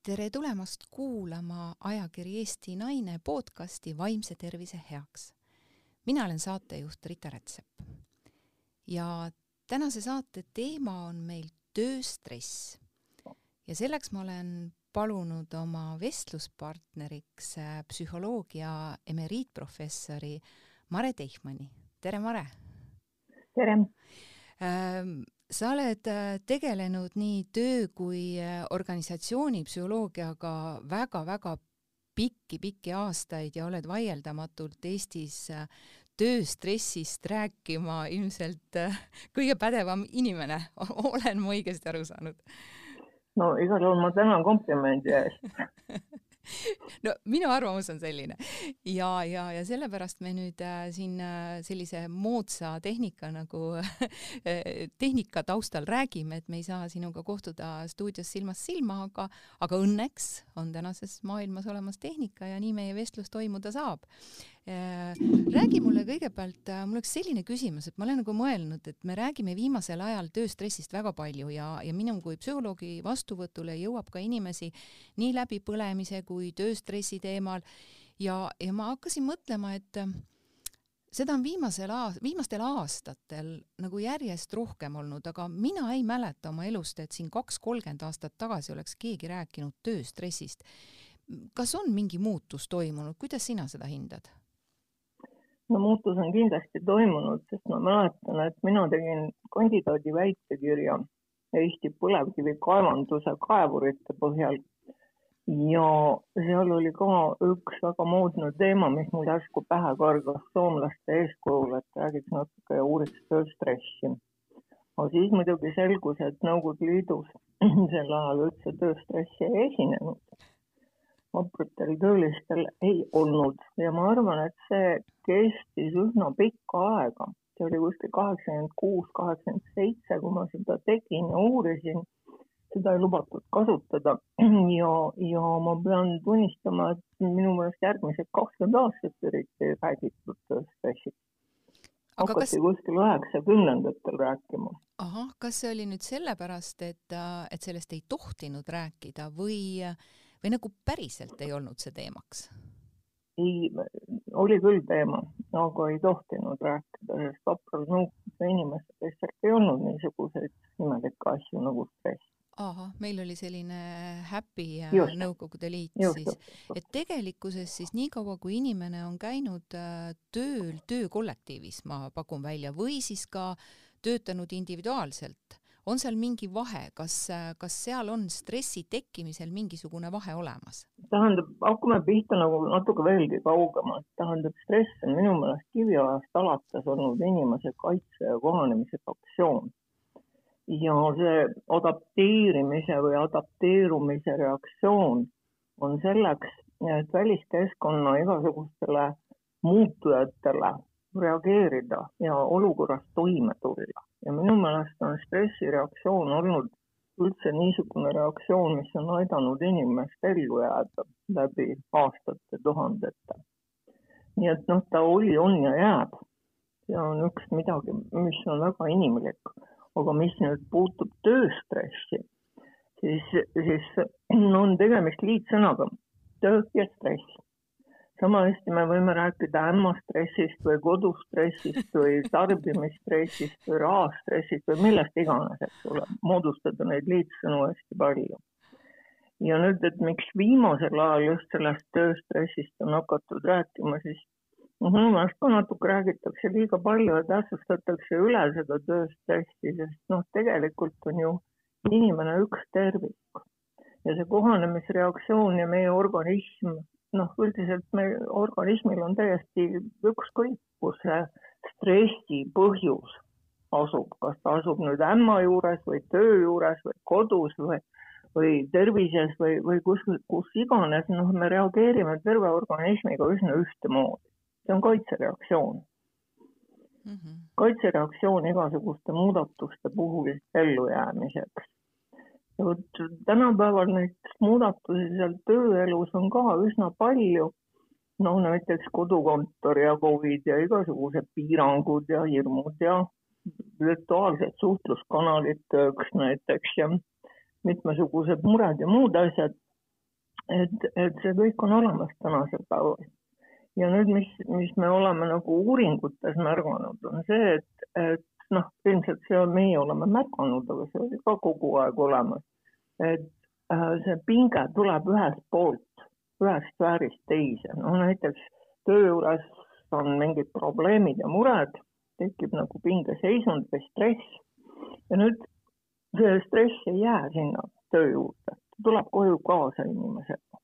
tere tulemast kuulama ajakiri Eesti Naine podcasti Vaimse tervise heaks. mina olen saatejuht Rita Rätsep. ja tänase saate teema on meil tööstress. ja selleks ma olen palunud oma vestluspartneriks psühholoogia emeriitprofessori Mare Teihmanni. tere, Mare! tere! Sa oled äh, tegelenud nii töö kui äh, organisatsiooni psühholoogiaga väga-väga pikki-pikki aastaid ja oled vaieldamatult Eestis äh, tööstressist rääkima ilmselt kõige pädevam inimene, olen ma õigesti aru saanud? no igal juhul ma tänan komplimendi eest no minu arvamus on selline. Ja, ja, ja sellepärast me nüüd äh, siin äh, sellise moodsa tehnika nagu äh, tehnika taustal räägime, et me ei saa sinuga kohtuda stuudios silmast silma, aga, aga õnneks on tänases maailmas olemas tehnika ja nii meie vestlus toimuda saab räägi mulle kõigepealt, äh, mul oleks selline küsimus, et ma olen nagu mõelnud, et me räägime viimasel ajal tööstressist väga palju ja, ja minu kui psühholoogi vastuvõtule jõuab ka inimesi nii läbipõlemise kui tööstressi teemal ja, ja ma hakkasin mõtlema, et äh, seda on viimasel aas-, viimastel aastatel nagu järjest rohkem olnud, aga mina ei mäleta oma elust, et siin kaks-kolmkümmend aastat tagasi oleks keegi rääkinud tööstressist. kas on mingi muutus toimunud, kuidas sina seda hindad? No muutus on kindlasti toimunud, sest ma mäletan, et mina tegin kandidaadi väitekirja Eesti põlevkivikaevanduse kaevurite põhjal. ja seal oli ka üks väga moodne teema, mis mul järsku pähe kargas soomlaste eeskujul, et räägiks natuke ja uuriks tööstressi. aga siis muidugi selgus, et Nõukogude Liidus sel ajal üldse tööstressi ei esinenud vapratel töölistel ei olnud ja ma arvan, et see kestis üsna pikka aega. see oli kuskil kaheksakümmend kuus, kaheksakümmend seitse, kui ma seda tegin ja uurisin. seda ei lubatud kasutada ja, ja ma pean tunnistama, et minu meelest järgmised kakskümmend aastat eriti räägitud stressist. hakati kas... kuskil üheksakümnendatel rääkima. ahah, kas see oli nüüd sellepärast, et, et sellest ei tohtinud rääkida või või nagu päriselt ei olnud see teemaks? ei, oli küll teema, aga ei tohtinud rääkida, sest vapral nõukogude inimestel lihtsalt ei olnud niisuguseid imelikke asju nagu stress. Ahah, meil oli selline happy just, Nõukogude Liit just, siis, et tegelikkuses siis niikaua, kui inimene on käinud äh, tööl töökollektiivis, ma pakun välja, või siis ka töötanud individuaalselt, on seal mingi vahe, kas, kas seal on stressi tekkimisel mingisugune vahe olemas? tähendab, hakkame pihta nagu natuke veelgi kaugemalt, tähendab, stress on minu meelest kiviajast alates olnud inimese kaitse ja kohanemise aktsioon. ja see adapteerimise või adapteerumise reaktsioon on selleks, et väliskeskkonna igasugustele muutujatele reageerida ja olukorras toime tulla ja minu meelest on stressireaktsioon olnud üldse niisugune reaktsioon, mis on aidanud inimest ellu jääda läbi aastate, tuhandete. nii et noh, ta oli, on ja jääb. see on üks midagi, mis on väga inimlik, aga mis nüüd puutub tööstressi, siis, siis on tegemist liitsõnaga, töö ja stress sama hästi me võime rääkida ämmastressist või kodustressist või tarbimisstressist või rahastressist või millest iganes, eks ole, moodustada neid liitsõnu hästi palju. ja nüüd, et miks viimasel ajal just sellest tööstressist on hakatud rääkima, siis noh, minu meelest ka natuke räägitakse liiga palju ja tähtsustatakse üle seda tööstressi, sest noh, tegelikult on ju inimene üks tervik ja see kohanemisreaktsioon ja meie organism noh, üldiselt meil organismil on täiesti ükskõik, kus see stressi põhjus asub, kas ta asub nüüd ämma juures või töö juures või kodus või, või tervises või, või kus, kus iganes, noh, me reageerime terve organismiga üsna ühtemoodi. see on kaitsereaktsioon mm. -hmm. kaitsereaktsioon igasuguste muudatuste puhul ellujäämiseks tänapäeval neid muudatusi seal tööelus on ka üsna palju. noh, näiteks kodukontor ja Covid ja igasugused piirangud ja hirmud ja virtuaalsed suhtluskanalid tööks näiteks ja mitmesugused mured ja muud asjad. et, et see kõik on olemas tänasel päeval. ja nüüd, mis, mis me oleme nagu uuringutes märganud, on see, et, et noh, ilmselt see on, meie oleme märganud, aga see oli ka kogu aeg olemas, et äh, see pinge tuleb ühest poolt, ühest sfäärist teise, no näiteks töö juures on mingid probleemid ja mured, tekib nagu pingeseisund või stress ja nüüd see stress ei jää sinna töö juurde, tuleb koju kaasa inimesega.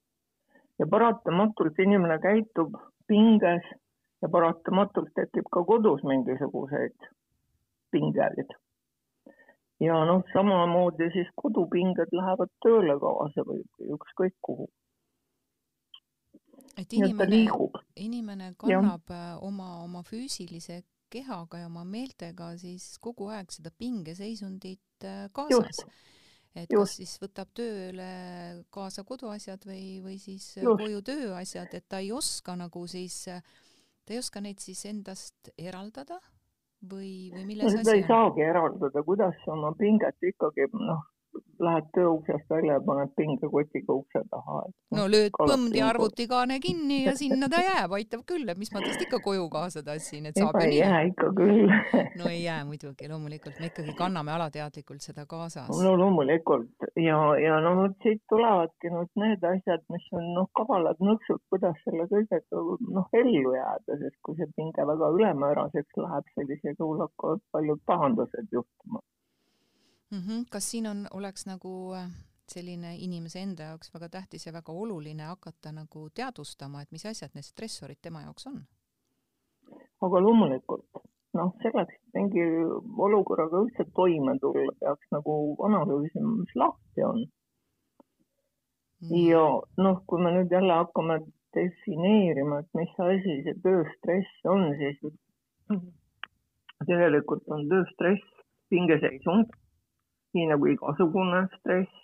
ja paratamatult inimene käitub pinges ja paratamatult tekib ka kodus mingisuguseid pingeid. Ja noh, samamoodi siis kodupinged lähevad tööle kaasa või ükskõik kuhu. et inimene, inimene kannab ja. Äh, oma, oma füüsilise kehaga ja oma meeltega siis kogu aeg seda pingeseisundit äh, kaasas. et Just. kas siis võtab tööle kaasa koduasjad või, või siis äh, Just. koju tööasjad, et ta ei oska nagu siis, ta ei oska neid siis endast eraldada või, või milles asi on? ei saagi eraldada, kuidas oma pinget ikkagi noh, lähed tööuksest välja ja paned pingekotiga ukse taha. no lööd põmdi arvutikaane kinni ja sinna ta jääb, aitab küll, et mis ma tast ikka koju kaasa tassin, et saab nii. ei jää ikka küll no ei jää muidugi, loomulikult me ikkagi kanname alateadlikult seda kaasas. no loomulikult ja, ja no vot siit tulevadki nüüd need asjad, mis on noh, kavalad nõksud, kuidas selle kõigega noh, ellu jääda, sest kui see pinge väga ülemääraseks läheb, sellisel juhul hakkavad paljud pahandused juhtuma mm. -hmm. kas siin on, oleks nagu äh, selline inimese enda jaoks väga tähtis ja väga oluline hakata nagu teadvustama, et mis asjad need stressorid tema jaoks on? aga loomulikult, noh, selleks, mingi olukorraga üldse toime tulla, peaks nagu analüüsima, mis lahti on mm.. ja noh, kui me nüüd jälle hakkame defineerima, et mis asi see tööstress on, siis tegelikult on tööstress pingeseisund nii nagu igasugune stress.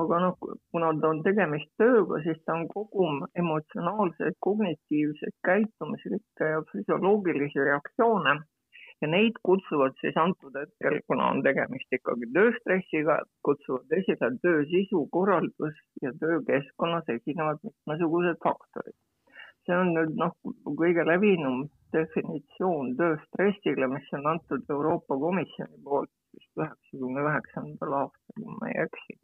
aga noh, kuna ta on tegemist tööga, siis ta on kogum emotsionaalseid, kognitiivseid, käitumuslikke ja füsioloogilisi reaktsioone ja neid kutsuvad siis antud hetkel, kuna on tegemist ikkagi tööstressiga, kutsuvad esile töö sisu, korraldus ja töökeskkonnas esinevad mitmesugused faktorid. see on nüüd noh, kõige levinum definitsioon tööstressile, mis on antud Euroopa Komisjoni poolt vist üheksakümne üheksandal aastal, kui ma ei eksi.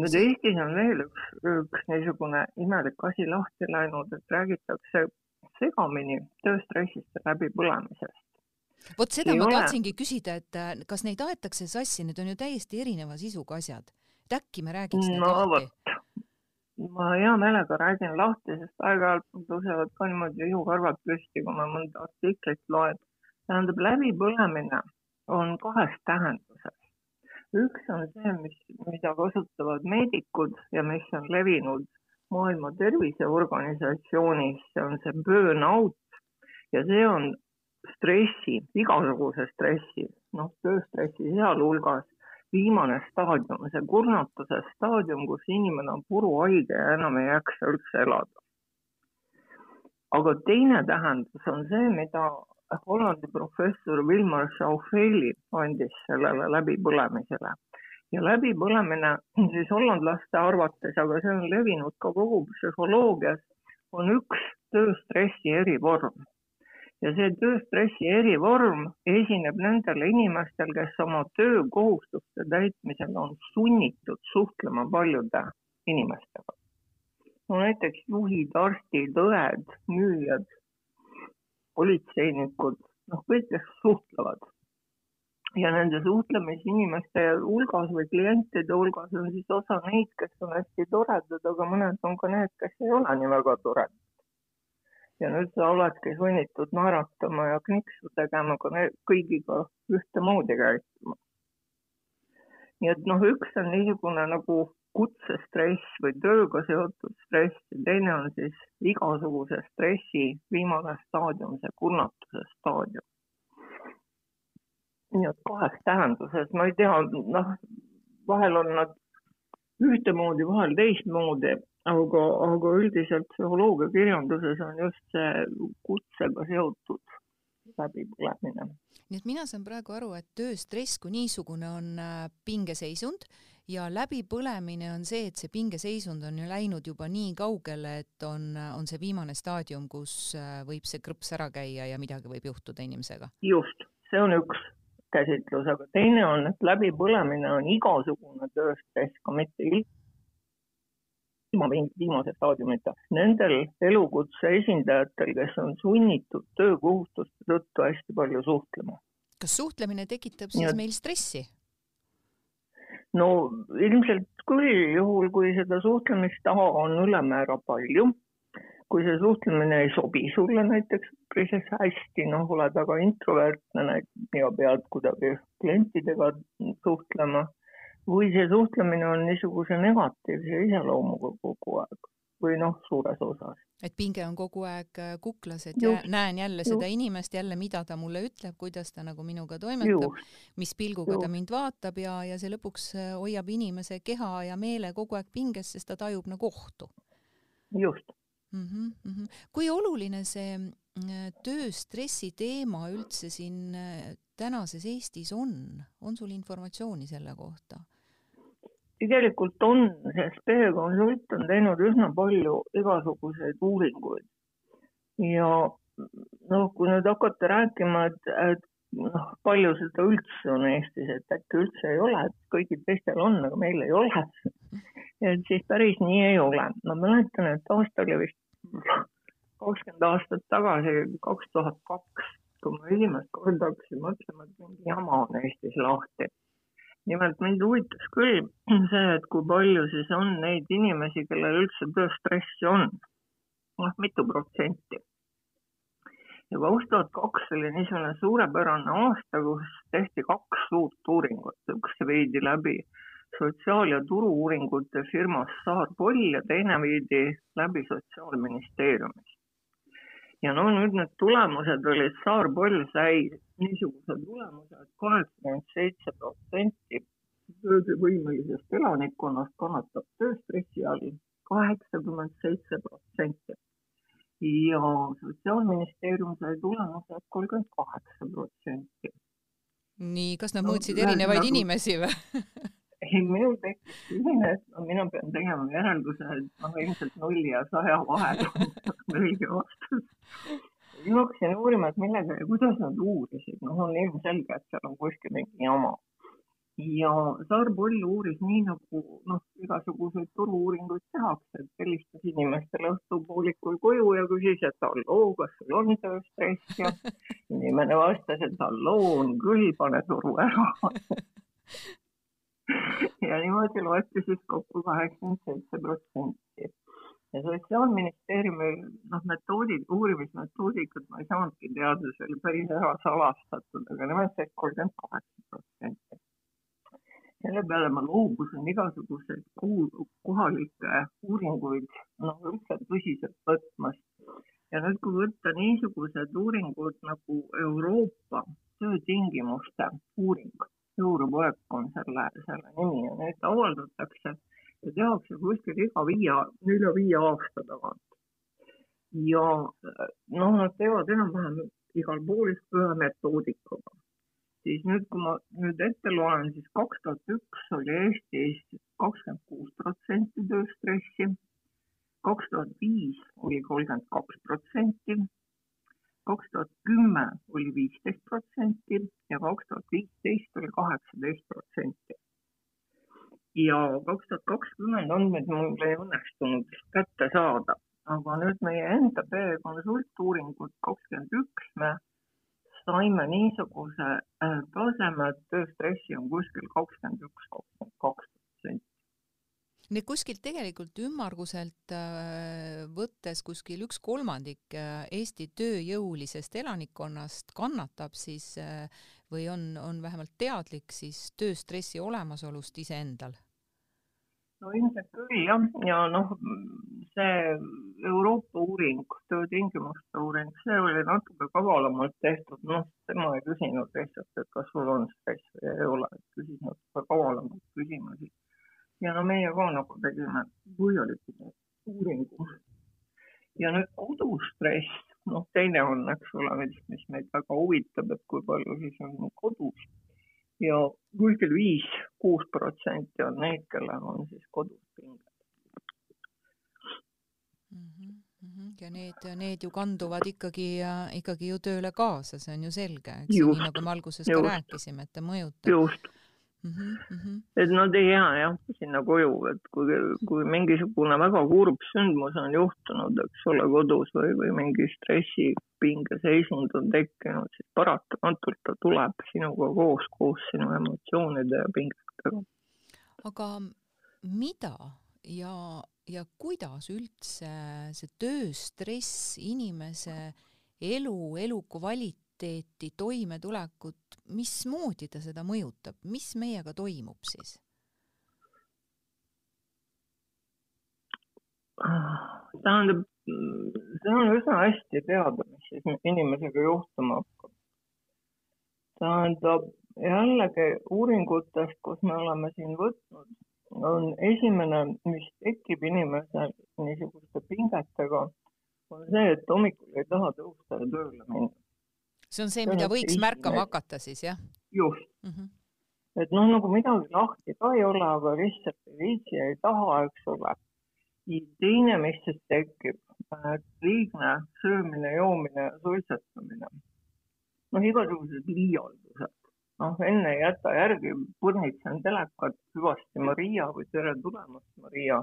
nüüd Eestis on veel üks, üks niisugune imelik asi lahti läinud, et räägitakse segamini tööstressist ja läbipõlemisest. vot seda ei ma ole. tahtsingi küsida, et äh, kas neid aetakse sassi, need on ju täiesti erineva sisuga asjad. et äkki me räägiks no, lahti? Ma hea meelega räägin lahti, sest aeg-ajalt mul tõusevad ka niimoodi ihukarvad püsti, kui ma mõnda artiklit loen. tähendab, läbipõlemine on kahes tähenduses. üks on see, mis, mida kasutavad meedikud ja mis on levinud Maailma Terviseorganisatsioonis, see on see burnout ja see on stressi, igasuguse stressi, noh, tööstressi sealhulgas viimane staadium, see kurnatuse staadium, kus inimene on puruhaige ja enam ei jaksa üldse elada. aga teine tähendus on see, mida Hollandi professor Wilmar Schaufeli andis sellele läbipõlemisele ja läbipõlemine siis hollandlaste arvates, aga see on levinud ka kogu psühholoogias, on üks tööstressi erivorm. Ja see tööstressi erivorm esineb nendel inimestel, kes oma töökohustuste täitmisel on sunnitud suhtlema paljude inimestega. no näiteks juhid, arstid, õed, müüjad politseinikud, noh, kõik, kes suhtlevad. ja nende suhtlemisinimeste hulgas või klientide hulgas on siis osa neid, kes on hästi toredad, aga mõned on ka need, kes ei ole nii väga toredad. Ja nüüd sa oledki sunnitud naeratama ja kniksu tegema, aga kõigiga ühtemoodi käituma. nii et noh, üks on niisugune nagu kutsestress või tööga seotud stress ja teine on siis igasuguse stressi viimane staadium, see kurnatuse staadium. nii et kahes tähenduses, ma ei tea, noh, vahel on nad ühtemoodi, vahel teistmoodi, aga, aga üldiselt psühholoogiakirjanduses on just see kutsega seotud läbipõlemine. nii et mina saan praegu aru, et tööstress kui niisugune on äh, pingeseisund ja läbipõlemine on see, et see pingeseisund on ju läinud juba nii kaugele, et on, on see viimane staadium, kus äh, võib see krõps ära käia ja midagi võib juhtuda inimesega. just, see on üks käsitlus, aga teine on, et läbipõlemine on igasugune tööstress, ka mitte ilma viimase staadiumita. Nendel elukutse esindajatel, kes on sunnitud töökohustuste tõttu hästi palju suhtlema. kas suhtlemine tekitab siis ja... meil stressi? no ilmselt küll, juhul kui seda suhtlemistaha on ülemäära palju. kui see suhtlemine ei sobi sulle näiteks päris hästi, noh, oled väga introvertne ja pead kuidagi klientidega suhtlema või see suhtlemine on niisuguse negatiivse iseloomuga kogu aeg või noh, suures osas. et pinge on kogu aeg äh, kuklas, et just, näen jälle just. seda inimest jälle, mida ta mulle ütleb, kuidas ta nagu minuga toimetab, mis pilguga just. ta mind vaatab ja, ja see lõpuks äh, hoiab inimese keha ja meele kogu aeg pinges, sest ta tajub nagu ohtu. just mm. -hmm, mm -hmm. kui oluline see äh, tööstressi teema üldse siin tänases Eestis on, on sul informatsiooni selle kohta? Tegelikult on, sest Pehe Konsult on teinud üsna palju igasuguseid uuringuid. ja noh, kui nüüd hakata rääkima, et, et noh, palju seda üldse on Eestis, et äkki üldse ei ole, et kõigil teistel on, aga meil ei ole. et siis päris nii ei ole. ma mäletan, et aasta oli vist kakskümmend aastat tagasi, kaks tuhat kaks, kui ma esimest korda hakkasin mõtlema, et mingi jama on Eestis lahti nimelt mind huvitas küll see, et kui palju siis on neid inimesi, kellel üldse tööstressi on. noh, mitu protsenti. ja kaks tuhat kaks oli niisugune suurepärane aasta, kus tehti kaks suurt uuringut, üks viidi läbi sotsiaal- ja turu-uuringute firmas Saar Poll ja teine viidi läbi Sotsiaalministeeriumis ja no nüüd need tulemused olid, Saar-Poll sai niisuguse tulemuse, et kaheksakümmend seitse protsenti töövõimelisest elanikkonnast kannatab tööstressi all, kaheksakümmend seitse protsenti. ja Sotsiaalministeerium sai tulemuse, kolmkümmend kaheksa protsenti. nii, kas nad no, mõõtsid erinevaid nagu... inimesi või ei, minul tekkis selline, et no mina pean tegema järelduse, et noh, ilmselt nulli ja saja vahel on õige vastus. siis ma hakkasin uurima, et millega ja kuidas nad uurisid, noh, on ilmselge, et seal on kuskil mingi jama. ja Saar Poll uuris nii nagu noh, igasuguseid turu-uuringuid tehakse, et helistas inimestele õhtupoolikul koju ja küsis, et halloo, kas sul on tööstress ja inimene vastas, et halloo, on küll, pane toru ära ja niimoodi loeti siis kokku kaheksakümmend seitse protsenti. ja Sotsiaalministeeriumi noh, metoodid, uurimismetoodikat ma ei saanudki teada, see oli päris ära salastatud, aga nemad said kolmkümmend kaheksa protsenti. selle peale ma loobusin igasuguseid kohalikke uuringuid noh, üldse tõsiselt võtmast. ja nüüd, kui võtta niisugused uuringud nagu Euroopa töötingimuste uuring Eurowork on selle, selle nimi ja neid avaldatakse ja tehakse kuskil iga viie, nelja-viie aasta tagant. ja noh, nad teevad enam-vähem igal pool ühe metoodikaga. siis nüüd, kui ma nüüd ette loen, siis kaks tuhat üks oli Eestis kakskümmend kuus protsenti tööstressi, kaks tuhat viis oli kolmkümmend kaks protsenti kaks tuhat kümme oli viisteist protsenti ja kaks tuhat viisteist oli kaheksateist protsenti. ja kaks tuhat kakskümmend andmeid mul ei õnnestunud kätte saada, aga nüüd meie enda konsultuuringut kakskümmend üks me saime niisuguse äh, taseme, et tööstressi on kuskil kakskümmend üks, kakskümmend kaks protsenti Need kuskilt tegelikult ümmarguselt äh, võttes kuskil üks kolmandik äh, Eesti tööjõulisest elanikkonnast kannatab siis äh, või on, on vähemalt teadlik siis tööstressi olemasolust iseendal? no ilmselt küll jah, ja noh, see Euroopa uuring, töötingimuste uuring, see oli natuke kavalamalt tehtud, noh, tema ei küsinud lihtsalt, et kas sul on stress või ei ole, küsis natuke kavalamalt küsimusi ja no meie ka nagu tegime põhjaliku uuringu. ja nüüd kodustress, noh, teine on, eks ole, mis, mis meid väga huvitab, et kui palju siis on kodus ja kuskil viis kuus protsenti on neid, kellel on siis kodus pinged mm. -hmm ja need, need ju kanduvad ikkagi, ikkagi ju tööle kaasa, see on ju selge, eks ju, nii nagu me alguses just, ka rääkisime, et ta mõjutab. just Mm -hmm. et nad ei jää jah sinna koju, et kui, kui mingisugune väga kurb sündmus on juhtunud, eks ole, kodus või, või mingi stressipinge seisund on tekkinud, siis paratamatult ta tuleb sinuga koos, koos sinu emotsioonide ja pingetega. aga mida ja, ja kuidas üldse see tööstress inimese elu, elukvaliteeti, toimetulekut mismoodi ta seda mõjutab, mis meiega toimub siis? tähendab, see on üsna hästi teada, mis siis inimesega juhtuma hakkab. tähendab, jällegi uuringutest, kus me oleme siin võtnud, on esimene, mis tekib inimesel niisuguste pingetega, on see, et hommikul ei taha tõusta ja tööle minna see on see, mida võiks märkama hakata siis, jah? just mm. -hmm. et noh, nagu midagi lahti ka ei ole, aga lihtsalt ei viitsi ja ei taha, eks ole. teine, mis siis tekib, liigne söömine, joomine ja suitsetamine. noh, igasugused liialdused. noh, enne ei jäta järgi, põrnitsen telekat, hüvasti Maria või tere tulemast, Maria.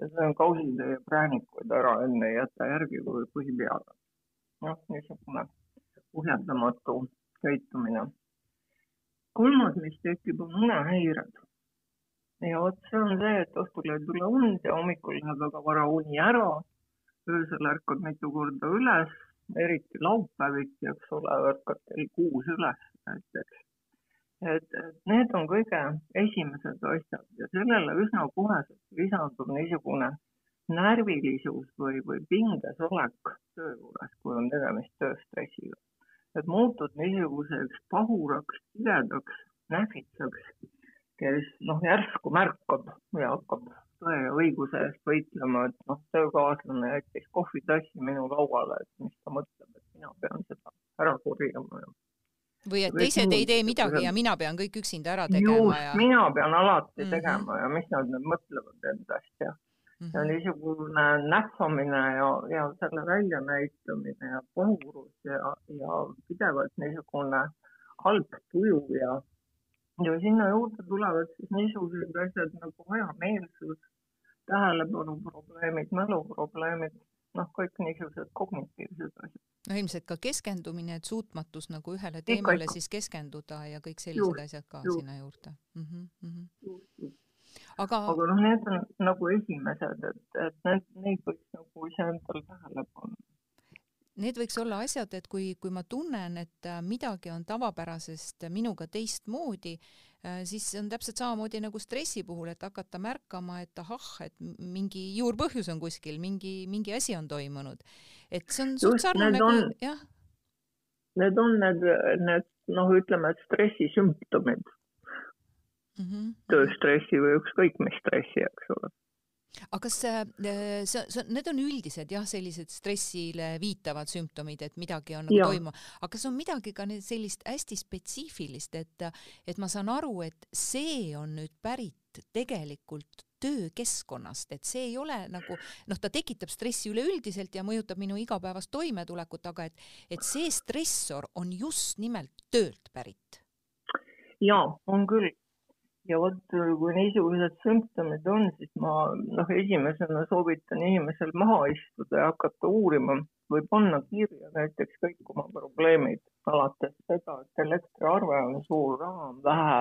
ja söön kausitäie präänikuid ära, enne ei jäta järgi kui põhi peale. noh, niisugune põhjendamatu käitumine. kolmas, mis tekib, on unehäired. ja vot see on see, et õhtul ei tule und ja hommikul läheb väga vara uni ära. öösel ärkad mitu korda üles, eriti laupäeviti, eks ole, ärkad kell kuus üles näiteks. et need on kõige esimesed asjad ja sellele üsna koheselt lisandub niisugune närvilisus või, või pinges olek töö juures, kui on tegemist tööstressiga et muutud niisuguseks pahuraks, tigedaks, nähvitsaks, kes noh, järsku märkab ja hakkab tõe ja õiguse eest võitlema, et noh, töökaaslane jättis kohvitassi minu lauale, et mis ta mõtleb, et mina pean seda ära korjama ja või et teised ei tee midagi ja mina pean kõik üksinda ära tegema just, ja. mina pean alati mm -hmm. tegema ja mis nad nüüd mõtlevad endast ja mm. -hmm. niisugune nähvamine ja, ja selle väljanäitamine ja pahurus ja, ja pidevalt niisugune halb tuju ja, ja sinna juurde tulevad siis niisugused asjad nagu hajameelsus, tähelepanuprobleemid, mäluprobleemid, noh, kõik niisugused kognitiivsed asjad. no ilmselt ka keskendumine, et suutmatus nagu ühele teemale ikka, siis keskenduda ja kõik sellised just, asjad ka just. sinna juurde mm. -hmm, mm -hmm. Aga, aga noh, need on nagu esimesed, et, et need, neid võiks nagu iseendal tähele panna. Need võiks olla asjad, et kui, kui ma tunnen, et äh, midagi on tavapärasest minuga teistmoodi, äh, siis on täpselt samamoodi nagu stressi puhul, et hakata märkama, et ahah, et mingi juurpõhjus on kuskil, mingi, mingi asi on toimunud. et see on suht sarnane kui, jah. Need on need, need noh, ütleme, et stressisümptomid mm -hmm. tööstressi või ükskõik mis stressi, eks ole aga kas see, see, see, need on üldised jah, sellised stressile viitavad sümptomid, et midagi on nagu toimunud, aga kas on midagi ka sellist hästi spetsiifilist, et, et ma saan aru, et see on nüüd pärit tegelikult töökeskkonnast, et see ei ole nagu noh, ta tekitab stressi üleüldiselt ja mõjutab minu igapäevast toimetulekut, aga et, et see stressor on just nimelt töölt pärit. ja on küll, ja vot, kui niisugused sümptomid on, siis ma noh, esimesena soovitan inimesel maha istuda ja hakata uurima või panna kirja näiteks kõik oma probleemid, alates seda, et elektriarve on suur, raha on vähe,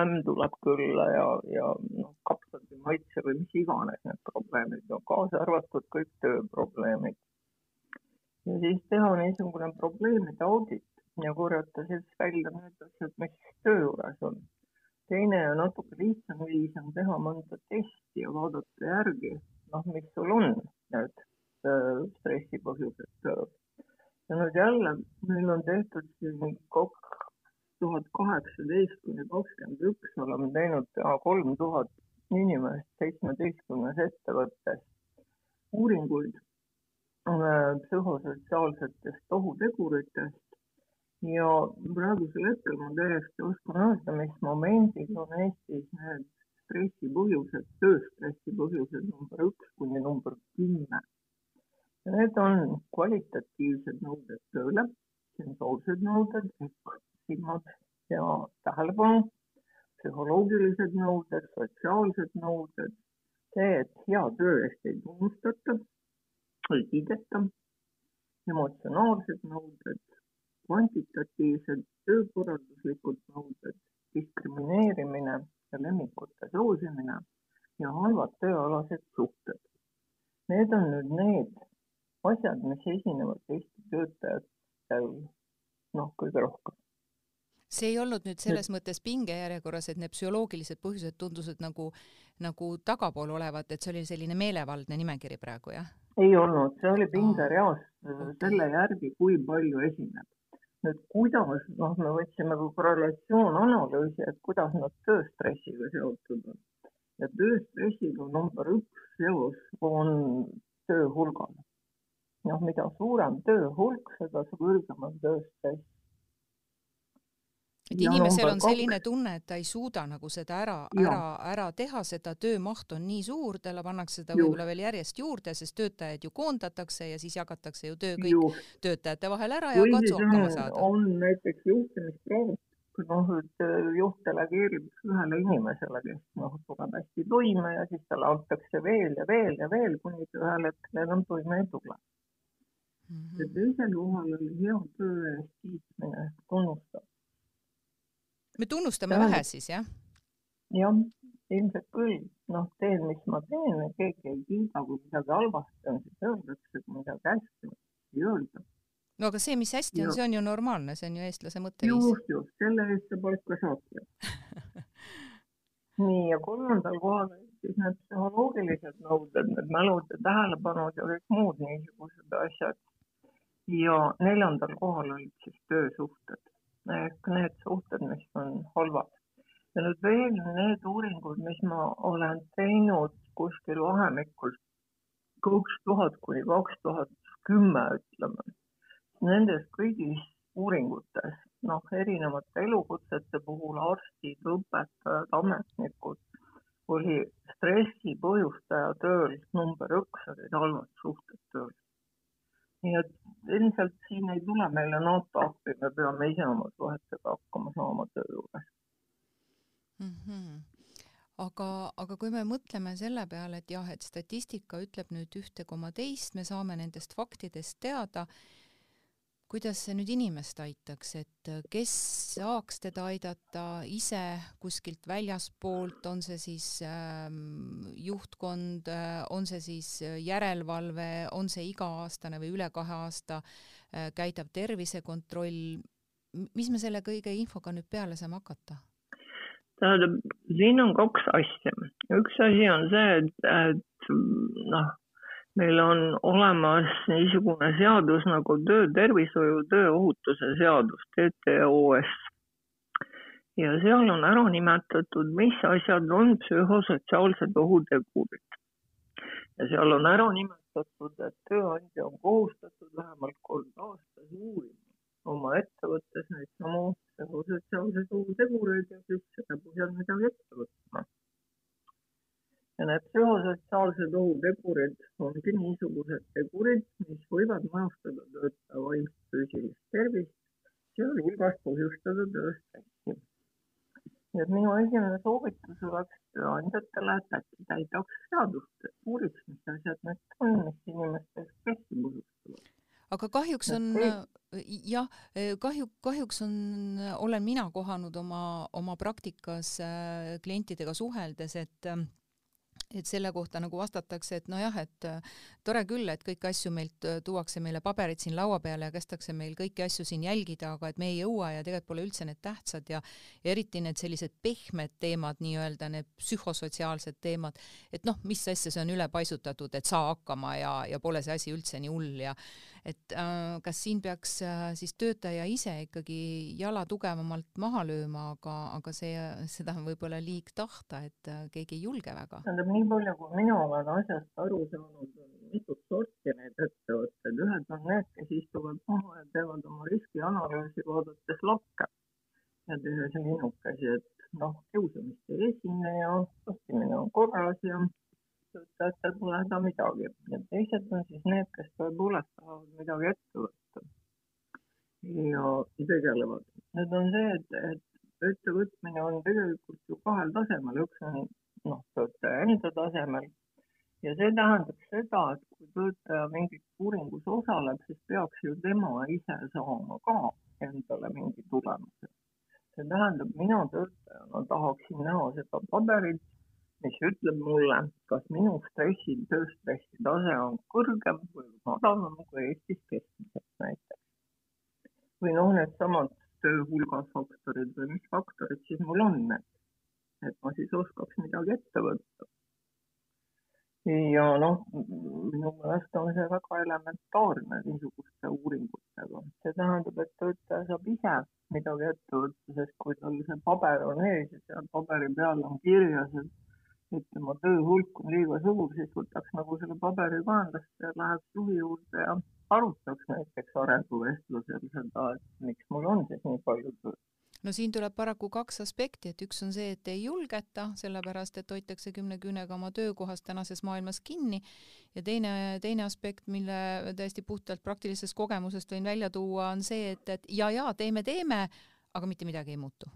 ämm tuleb külla ja, ja noh, kapsad ei maitse või mis iganes need probleemid on, kaasa arvatud kõik tööprobleemid. ja siis teha niisugune probleemide audit ja korjata siis välja need asjad, mis töö juures on teine ja natuke lihtsam viis on teha mõnda testi ja vaadata järgi, noh, mis sul on need äh, stressi põhjused. ja nüüd jälle meil on tehtud siin kaks tuhat kaheksateist kuni kakskümmend üks oleme teinud pea kolm tuhat inimest seitsmeteistkümnes ettevõttes uuringuid äh, psühhosotsiaalsetest ohuteguritest ja praegusel hetkel ma täiesti oskan öelda, mis momendil on Eestis need stressi põhjused, tööstressi põhjused number üks kuni number kümme. Need on kvalitatiivsed nõuded tööle, sensoolsed nõuded ehk silmad ja tähelepanu, psühholoogilised nõuded, sotsiaalsed nõuded, see, et hea töö eest ei tunnustata, ei kiideta, emotsionaalsed nõuded, kvantitatiivsed töökorralduslikud nõuded, diskrimineerimine ja lemmikute soosimine ja halvad tööalased suhted. Need on nüüd need asjad, mis esinevad Eesti töötajatel noh, kõige rohkem. see ei olnud nüüd selles mõttes pingejärjekorras, et need psühholoogilised põhjused tundusid nagu, nagu tagapool olevat, et see oli selline meelevaldne nimekiri praegu, jah? ei olnud, see oli pingereas okay. selle järgi, kui palju esineb nüüd kuidas, noh, me võtsime kui korrelatsioonanalüüsi, et kuidas nad tööstressiga seotud on. ja tööstressiga number üks seos on töö hulgal. noh, mida suurem töö hulk, seda kõrgem on tööstress et inimesel on selline tunne, et ta ei suuda nagu seda ära, ära, ära teha, seda töömaht on nii suur, talle pannakse seda võib-olla veel järjest juurde, sest töötajaid ju koondatakse ja siis jagatakse ju töö kõik Juh. töötajate vahel ära ja katsu hakkama saada. on näiteks juhtimisproovid, noh, et äh, juht delegeerib ühele inimesele, kes noh, tuleb hästi toime ja siis talle antakse veel ja veel ja veel, kuni ta ühel hetkel enam toime ei tule mm. -hmm. ja teisel kohal oli hea töö eest kiitmine, tunnustamine me tunnustame ja. vähe siis, jah? jah, ilmselt küll. noh, teen, mis ma teen ja keegi ei kiida, kui midagi halvasti on, siis öeldakse, kui midagi hästi on, ei öelda. no aga see, mis hästi on, see on ju normaalne, see on ju eestlase mõtteviis. just, just, selle eest sa palka saadki nii, ja kolmandal kohal siis need psühholoogilised nõuded, need mälud ja tähelepanud ja kõik muud niisugused asjad. ja neljandal kohal olid siis töösuhted need suhted, mis on halvad. ja nüüd veel need uuringud, mis ma olen teinud kuskil vahemikul kaks tuhat kuni kaks tuhat kümme, ütleme. Nendes kõigis uuringutes, noh, erinevate elukutsete puhul arstid, õpetajad, ametnikud, oli stressi põhjustaja tööl number üks olid halvad suhted tööl nii et ilmselt siin ei tule meile NATO appi, me peame ise oma suhetega hakkama saama töö juures mm. -hmm aga, aga kui me mõtleme selle peale, et jah, et statistika ütleb nüüd ühte koma teist, me saame nendest faktidest teada, kuidas see nüüd inimest aitaks, et äh, kes saaks teda aidata ise kuskilt väljaspoolt, on see siis ähm, juhtkond, äh, on see siis äh, järelevalve, on see iga-aastane või üle kahe aasta äh, käidav tervisekontroll, mis me selle kõige infoga nüüd peale saame hakata? tähendab, siin on kaks asja. üks asi on see, et, et noh meil on olemas niisugune seadus nagu töötervishoiu tööohutuse seadus, TTOS. ja seal on ära nimetatud, mis asjad on psühhosotsiaalsed ohutegurid. ja seal on ära nimetatud, et tööandja on kohustatud vähemalt kord aastas uurima oma ettevõttes neid samu psühhosotsiaalseid ohutegureid ja siis selle põhjal midagi ette võtma ja need psühhosotsiaalsed ohutegurid ongi niisugused tegurid, mis võivad mõjutada töötaja vaimset füüsilist tervist, sealhulgas põhjustada tööstressi. nii et minu esimene soovitus oleks tööandjatele, et äkki täidaks seadust, et uuriks, mis asjad need on, mis inimestel stressi põhjustavad aga kahjuks on jah, kahju, kahjuks on, olen mina kohanud oma, oma praktikas äh, klientidega suheldes, et et selle kohta nagu vastatakse, et nojah, et äh, tore küll, et kõiki asju meilt äh, tuuakse meile paberid siin laua peale ja kästakse meil kõiki asju siin jälgida, aga et me ei jõua ja tegelikult pole üldse need tähtsad ja, ja eriti need sellised pehmed teemad, nii-öelda need psühhosotsiaalsed teemad, et noh, mis asja see on ülepaisutatud, et saa hakkama ja, ja pole see asi üldse nii hull ja et äh, kas siin peaks äh, siis töötaja ise ikkagi jala tugevamalt maha lööma, aga, aga see, seda on võib-olla liig tahta, et äh, keegi ei julge väga? tähendab, nii palju, kui mina olen asjast aru saanud, on mitut sorti neid ettevõtteid, ühed on need, kes istuvad maha ja teevad oma riskianalüüsi, vaadates lakke ja tehes linnukesi, et noh, kiusamist ei esine ja postimine on korras ja töötajatel pole häda midagi. ja teised on siis need, kes tõepoolest tahavad midagi ette võtta ja tegelevad. Need on see, et, et ettevõtmine on tegelikult ju kahel tasemel, üks on noh, töötaja enda tasemel ja see tähendab seda, et kui töötaja mingis uuringus osaleb, siis peaks ju tema ise saama ka endale mingi tulemuse. see tähendab, mina töötajana tahaksin näha seda paberit, mis ütleb mulle, kas minu stressi, tööstressi tase on kõrgem või madalam kui Eestis keskmiselt näiteks. või noh, needsamad töö hulgafaktorid või mis faktorid siis mul on need et ma siis oskaks midagi ette võtta. ja noh, minu meelest on see väga elementaarne niisuguste uuringutega. see tähendab, et töötaja saab ise midagi ette võtta, sest kui tal see paber on ees ja seal paberi peal on kirjas, et et tema töö hulk on liiga suur, siis võtaks nagu selle paberi kaenlasse ja läheks juhi juurde ja arutaks näiteks arenguvestlusel seda, et miks mul on siis nii palju tööd. No siin tuleb paraku kaks aspekti, et üks on see, et ei julgeta, sellepärast et hoitakse kümne küünega oma töökohast tänases maailmas kinni. Ja teine, teine aspekt, mille täiesti puhtalt praktilisest kogemusest võin välja tuua, on see, et, et ja, ja teeme, teeme, aga mitte midagi ei muutu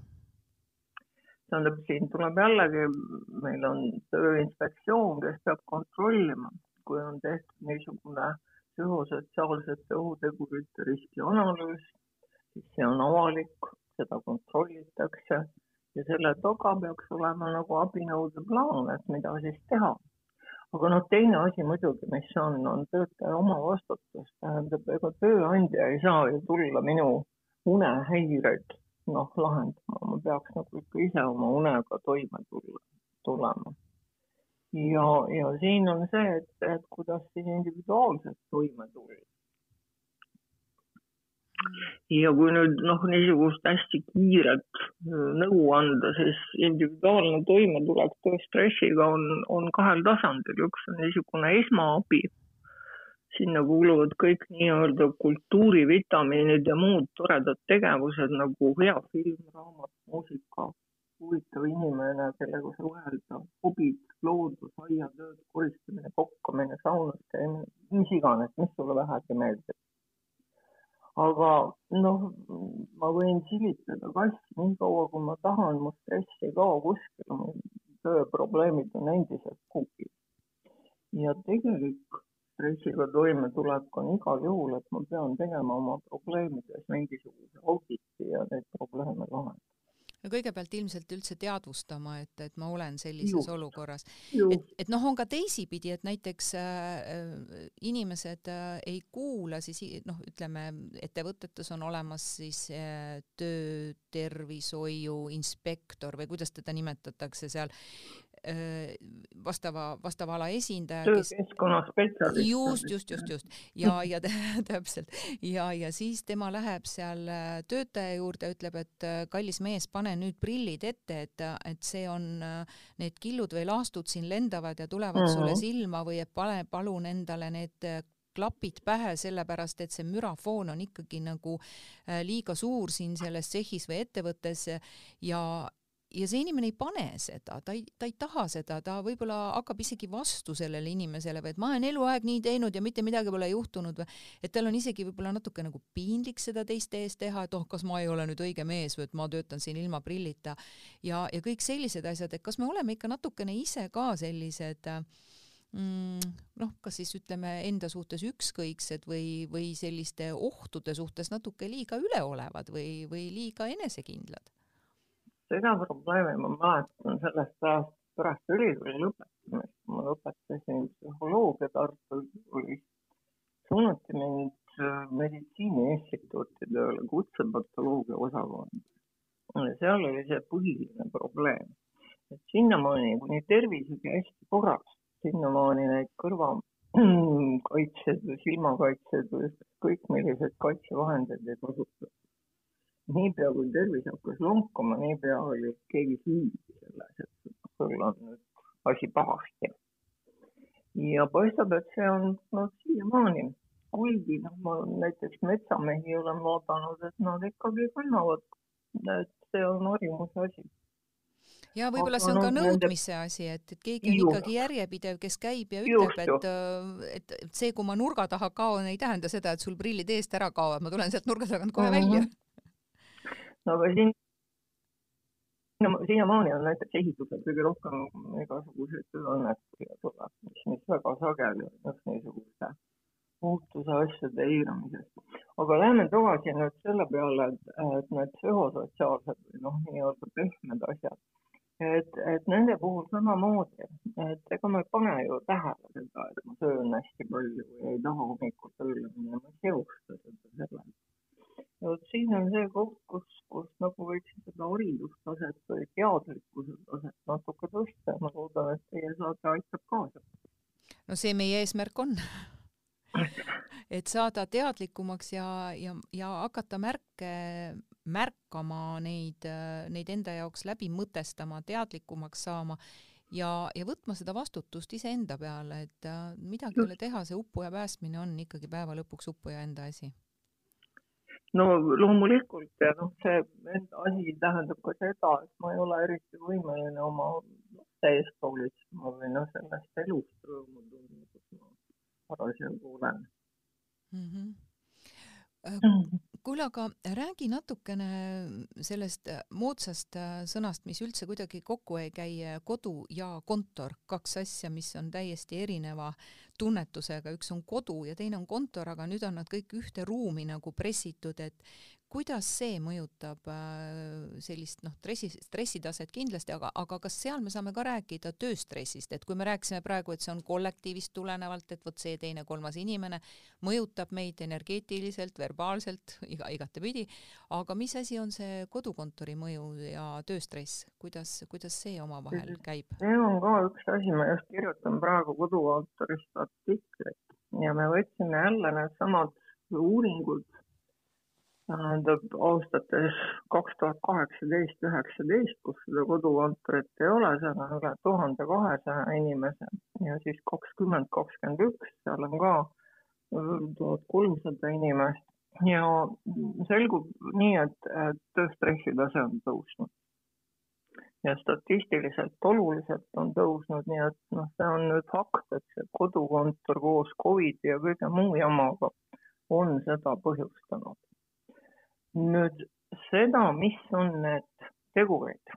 tähendab, siin tuleb jällegi, meil on Tööinspektsioon, kes peab kontrollima, kui on tehtud niisugune psühhosotsiaalsete ohutegurite riskianalüüs, siis see on avalik, seda kontrollitakse ja selle taga peaks olema nagu abinõude plaan, et mida siis teha. aga noh, teine asi muidugi, mis on, on töötaja omavastutus, tähendab, ega tööandja ei saa ju tulla minu unehäireid noh, lahendama, ma peaks nagu ikka ise oma unega toime tulla, tulema. ja, ja siin on see, et, et kuidas siis individuaalselt toime tulla ja kui nüüd noh, niisugust hästi kiiret nõu anda, siis individuaalne toimetulek tööstressiga on, on kahel tasandil, üks on niisugune esmaabi. Sinna kuuluvad kõik nii-öelda kultuurivitamiinid ja muud toredad tegevused nagu hea film, raamat, muusika, huvitav inimene, kellega suhelda, hobid, loodus, aiatööd, koristamine, kokkamine, saunas käimine, mis iganes, mis sulle vähegi meeldib aga noh, ma võin silitada kassi nii kaua, kui ma tahan, mu stress ei kao kuskile, mu tööprobleemid on endiselt kuhugi. ja tegelik stressiga toimetulek on igal juhul, et ma pean tegema oma probleemides mingisuguse auditi ja neid probleeme lahendama no kõigepealt ilmselt üldse teadvustama, et, et ma olen sellises Juh. olukorras. et, et noh, on ka teisipidi, et näiteks äh, inimesed äh, ei kuula siis noh, ütleme ettevõtetes on olemas siis äh, töötervishoiu inspektor või kuidas teda nimetatakse seal Äh, vastava, vastava ala esindaja. töökeskkonna spetsialist. just, just, just, just ja, ja täpselt ja, ja siis tema läheb seal äh, töötaja juurde, ütleb, et äh, kallis mees, pane nüüd prillid ette, et, et see on, need killud või laastud siin lendavad ja tulevad mm -hmm. sulle silma või et pane palun endale need klapid pähe, sellepärast et see mürafoon on ikkagi nagu liiga suur siin selles tsehhis või ettevõttes ja, ja see inimene ei pane seda, ta ei, ta ei taha seda, ta võib-olla hakkab isegi vastu sellele inimesele või et ma olen eluaeg nii teinud ja mitte midagi pole juhtunud või et tal on isegi võib-olla natuke nagu piinlik seda teiste ees teha, et oh, kas ma ei ole nüüd õige mees või et ma töötan siin ilma prillita ja, ja kõik sellised asjad, et kas me oleme ikka natukene ise ka sellised mm, noh, kas siis ütleme enda suhtes ükskõiksed või, või selliste ohtude suhtes natuke liiga üleolevad või, või liiga enesekindlad seda probleemi ma mäletan sellest ajast pärast ülikooli lõpetamist, ma lõpetasin psühholoogia Tartu Ülikoolis, suunati mind äh, meditsiini instituuti tööle kutsepatoloogia osakonda. seal oli see põhiline probleem, et sinnamaani, kuni tervis oli hästi korras, sinnamaani neid kõrvakaitsed või silmakaitsed või kõik millised kaitsevahendid ei kasutatud niipea kui tervis hakkas lonkama, niipea oli keegi süüdi selles, et sul on nüüd asi pahasti. ja paistab, et see on noh, siiamaani, kuigi noh, ma näiteks metsamehi olen vaadanud, et nad ikkagi kannavad, et see on harjumuse asi ja võib-olla see on ka nõudmise asi, et, et keegi on ju. ikkagi järjepidev, kes käib ja ütleb, et, äh, et, et see, kui ma nurga taha kaon, ei tähenda seda, et sul prillid eest ära kaovad, ma tulen sealt nurga tagant kohe mm -hmm. välja. No aga siin siiamaani on näiteks ehitusel kõige rohkem igasuguseid tööõnnetusi tuleb, mis, mis väga sageli on just niisuguste muutuse asjade eiramisest. aga lähme tagasi nüüd selle peale, et need psühhosotsiaalsed või noh, nii-öelda pehmed asjad et, et nende puhul samamoodi, et ega ma ei pane ju tähele seda, et ma söön hästi palju või ei taha hommikul tööle minna, ma ei seosta seda sellega. Ja vot siin on see koht, kus, kus nagu võiks seda haridustaset või teadlikkuse taset natuke tõsta ja ma loodan, et teie saade aitab kaasa. no see meie eesmärk on et saada teadlikumaks ja, ja, ja hakata märke märkama neid, neid enda jaoks läbi mõtestama, teadlikumaks saama ja, ja võtma seda vastutust iseenda peale, et äh, midagi ei ole teha, see uppuja päästmine on ikkagi päeva lõpuks uppuja enda asi. No loomulikult ja noh, see asi tähendab ka seda, et ma ei ole eriti võimeline oma laste eest hoolitsema või noh, sellest elust rõõmu tundma, kus ma parasjagu olen mm. -hmm kuule, aga räägi natukene sellest äh, moodsast äh, sõnast, mis üldse kuidagi kokku ei käi, äh, kodu ja kontor, kaks asja, mis on täiesti erineva tunnetusega, üks on kodu ja teine on kontor, aga nüüd on nad kõik ühte ruumi nagu pressitud, et kuidas see mõjutab äh, sellist noh, stressi, stressitaset kindlasti, aga, aga kas seal me saame ka rääkida tööstressist, et kui me rääkisime praegu, et see on kollektiivist tulenevalt, et vot see teine, kolmas inimene mõjutab meid energeetiliselt, verbaalselt, iga, igatepidi, aga mis asi on see kodukontori mõju ja tööstress, kuidas, kuidas see omavahel käib? see on ka üks asi, ma just kirjutan praegu kodukontorist artiklit ja me võtsime jälle needsamad uuringud tähendab aastates kaks tuhat kaheksateist, üheksateist, kus seda kodukontorit ei ole, seal on üle tuhande kahesaja inimese. Ja siis kakskümmend, kakskümmend üks, seal on ka tuhat kolmsada inimest. Ja selgub nii, et, et tööstressi tase on tõusnud. ja statistiliselt oluliselt on tõusnud, nii et noh, see on nüüd fakt, et see kodukontor koos Covidi ja kõige muu jamaga on seda põhjustanud nüüd seda, mis on need tegurid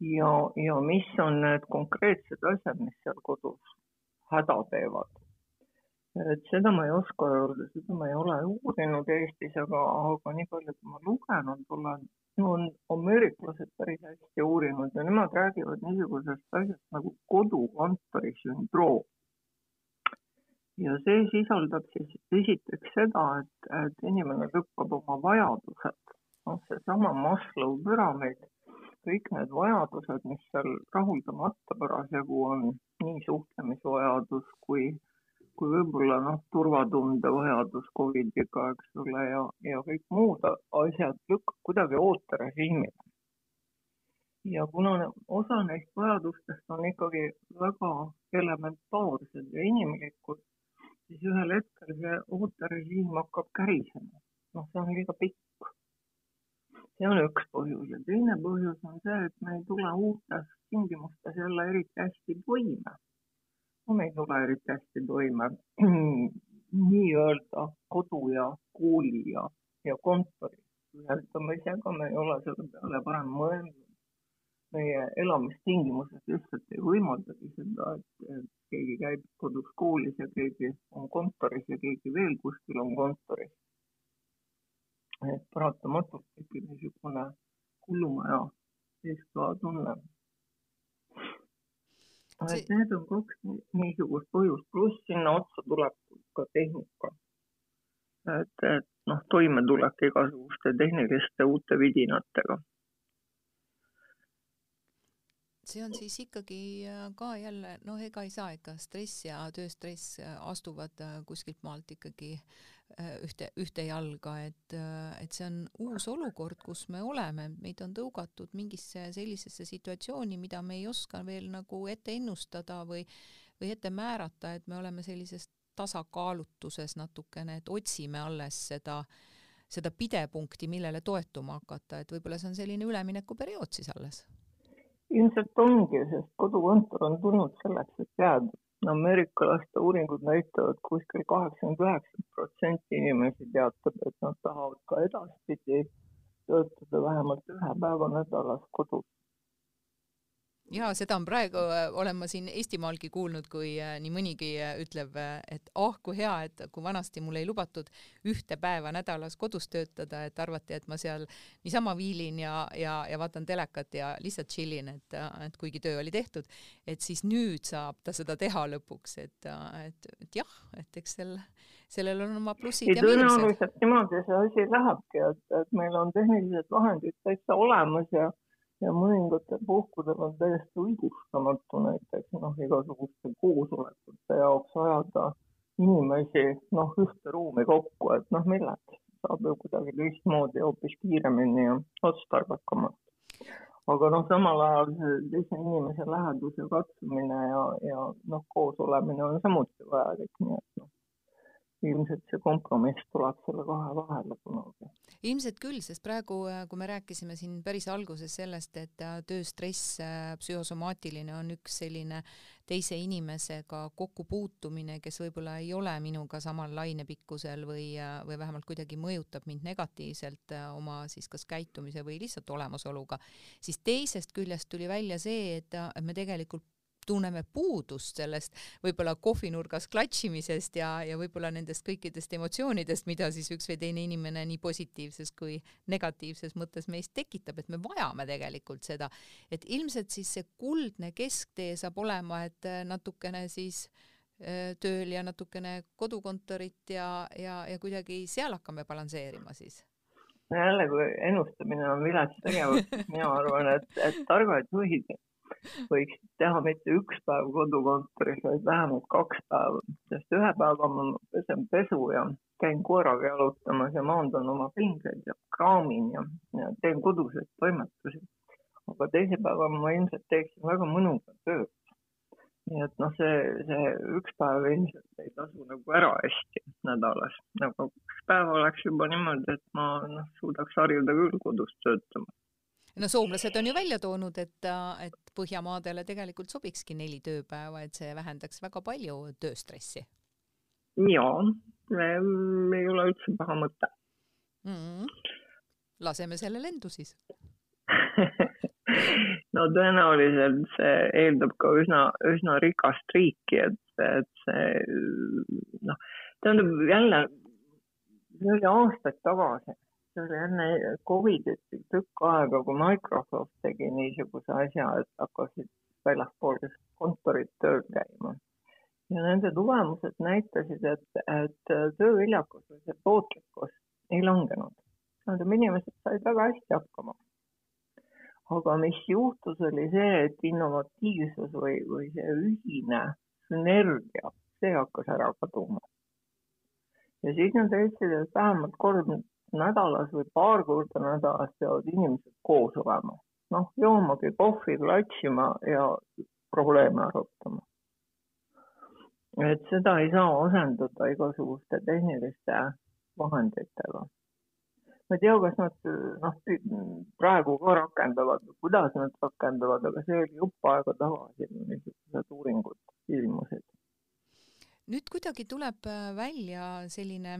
ja, ja mis on need konkreetsed asjad, mis seal kodus häda teevad. et seda ma ei oska öelda, seda ma ei ole uurinud Eestis, aga, aga nii palju, kui ma lugenud olen, on ameeriklased päris hästi uurinud ja nemad räägivad niisugusest asjast nagu kodukontori sündroom ja see sisaldab siis esiteks seda, et, et inimene lükkab oma vajadused, noh, seesama Maslow püramiid, kõik need vajadused, mis seal rahuldamata parasjagu on, nii suhtlemisvajadus kui, kui võib-olla noh, turvatunde vajadus Covidiga, eks ole, ja, ja kõik muud asjad lükkab kuidagi ooterežiimile. ja kuna osa neist vajadustest on ikkagi väga elementaarsed ja inimlikud, siis ühel hetkel see ooterežiim hakkab kärisema. noh, see on liiga pikk. see on üks põhjus ja teine põhjus on see, et me ei tule uutes tingimustes jälle eriti hästi toime. no me ei tule eriti hästi toime nii-öelda kodu ja kooli ja, ja kontori. ütleme ise ka, me ei ole selle peale varem mõelnud meie elamistingimused lihtsalt ei võimaldagi seda, et keegi käib kodus koolis ja keegi on kontoris ja keegi veel kuskil on kontoris. et paratamatult tekib niisugune hullumaja eestkõla tunne. et need on kaks niisugust põhjust, pluss sinna otsa tuleb ka tehnika. et, et noh, toimetulek igasuguste tehniliste uute vidinatega see on siis ikkagi äh, ka jälle, noh, ega ei saa ikka stress ja tööstress äh, astuvad äh, kuskilt maalt ikkagi ühte, ühte jalga, et, et see on uus olukord, kus me oleme, meid on tõugatud mingisse sellisesse situatsiooni, mida me ei oska veel nagu ette ennustada või või ette määrata, et me oleme sellises tasakaalutuses natukene, et otsime alles seda, seda pidepunkti, millele toetuma hakata, et võib-olla see on selline üleminekuperiood siis alles? Ilmselt ongi, sest kodukontor on tulnud selleks, et jääda. ameeriklaste uuringud näitavad kuskil kaheksakümmend üheksa protsenti inimesi teatab, et nad tahavad ka edaspidi töötada vähemalt ühe päeva nädalas kodus ja seda on praegu, äh, olen ma siin Eestimaalgi kuulnud, kui äh, nii mõnigi äh, ütleb, et ah oh, kui hea, et kui vanasti mul ei lubatud ühte päeva nädalas kodus töötada, et arvati, et ma seal niisama viilin ja, ja, ja vaatan telekat ja lihtsalt chillin, et, et kuigi töö oli tehtud, et siis nüüd saab ta seda teha lõpuks, et, et, et jah, et eks sel, sellel on oma plussid ja miinused. tõenäoliselt niimoodi see asi lähebki, et, et meil on tehnilised vahendid täitsa olemas ja ja mõningatel puhkudel on täiesti õigustamatu näiteks noh, igasuguste koosolekute jaoks ajada inimesi noh, ühte ruumi kokku, et noh, milleks, saab ju kuidagi teistmoodi hoopis kiiremini ja otstarbekamalt. aga noh, samal ajal teise inimese läheduse katsumine ja, ja noh, koos olemine on samuti vajalik, nii et noh, ilmselt see kompromiss tuleb selle kahe vahele kunagi. ilmselt küll, sest praegu, äh, kui me rääkisime siin päris alguses sellest, et äh, tööstress, äh, psühhosomaatiline on üks selline teise inimesega kokkupuutumine, kes võib-olla ei ole minuga samal lainepikkusel või, või vähemalt kuidagi mõjutab mind negatiivselt oma siis kas käitumise või lihtsalt olemasoluga, siis teisest küljest tuli välja see, et me tegelikult tunneme puudust sellest võib-olla kohvinurgas klatšimisest ja, ja võib-olla nendest kõikidest emotsioonidest, mida siis üks või teine inimene nii positiivses kui negatiivses mõttes meis tekitab, et me vajame tegelikult seda, et ilmselt siis see kuldne kesktee saab olema, et natukene siis äh, tööl ja natukene kodukontorit ja, ja, ja kuidagi seal hakkame balansseerima siis. Jälle, kui ennustamine on vilets tegevus, mina arvan, et, et targad juhid võiks teha mitte üks päev kodukontoris, vaid vähemalt kaks päeva, sest ühe päeva ma pesen pesu ja käin koeraga jalutamas ja maandan oma pingeid ja kraamin ja, ja teen koduseid toimetusi. aga teise päeva ma ilmselt teeksin väga mõnuga tööd. nii et noh, see, see üks päev ilmselt ei tasu nagu ära hästi nädalas, aga üks päev oleks juba niimoodi, et ma noh, suudaks harjuda küll kodus töötama no soomlased on ju välja toonud, et, et Põhjamaadele tegelikult sobikski neli tööpäeva, et see vähendaks väga palju tööstressi. jaa, ei ole üldse paha mõte mm. -hmm. laseme selle lendu siis no tõenäoliselt see eeldab ka üsna, üsna rikast riiki, et, et see noh, tähendab jälle, see oli aastaid tagasi see oli enne Covidit tükk aega, kui Microsoft tegi niisuguse asja, et hakkasid väljaspool kontorit tööl käima. ja nende tulemused näitasid, et, et tööviljakus või see tootlikkus ei langenud. tähendab, inimesed said väga hästi hakkama. aga mis juhtus, oli see, et innovatiivsus või, või see ühine sünergia, see hakkas ära kaduma. ja siis nad leidsid, et vähemalt kord nädalas või paar korda nädalas peavad inimesed koos olema. noh, joomagi kohvi, klatšima ja probleeme arutama. et seda ei saa asendada igasuguste tehniliste vahenditega. ma ei tea, kas nad noh, praegu ka rakendavad, kuidas nad rakendavad, aga see oli jupp aega tagasi, niisugused uuringud ilmusid. nüüd kuidagi tuleb välja selline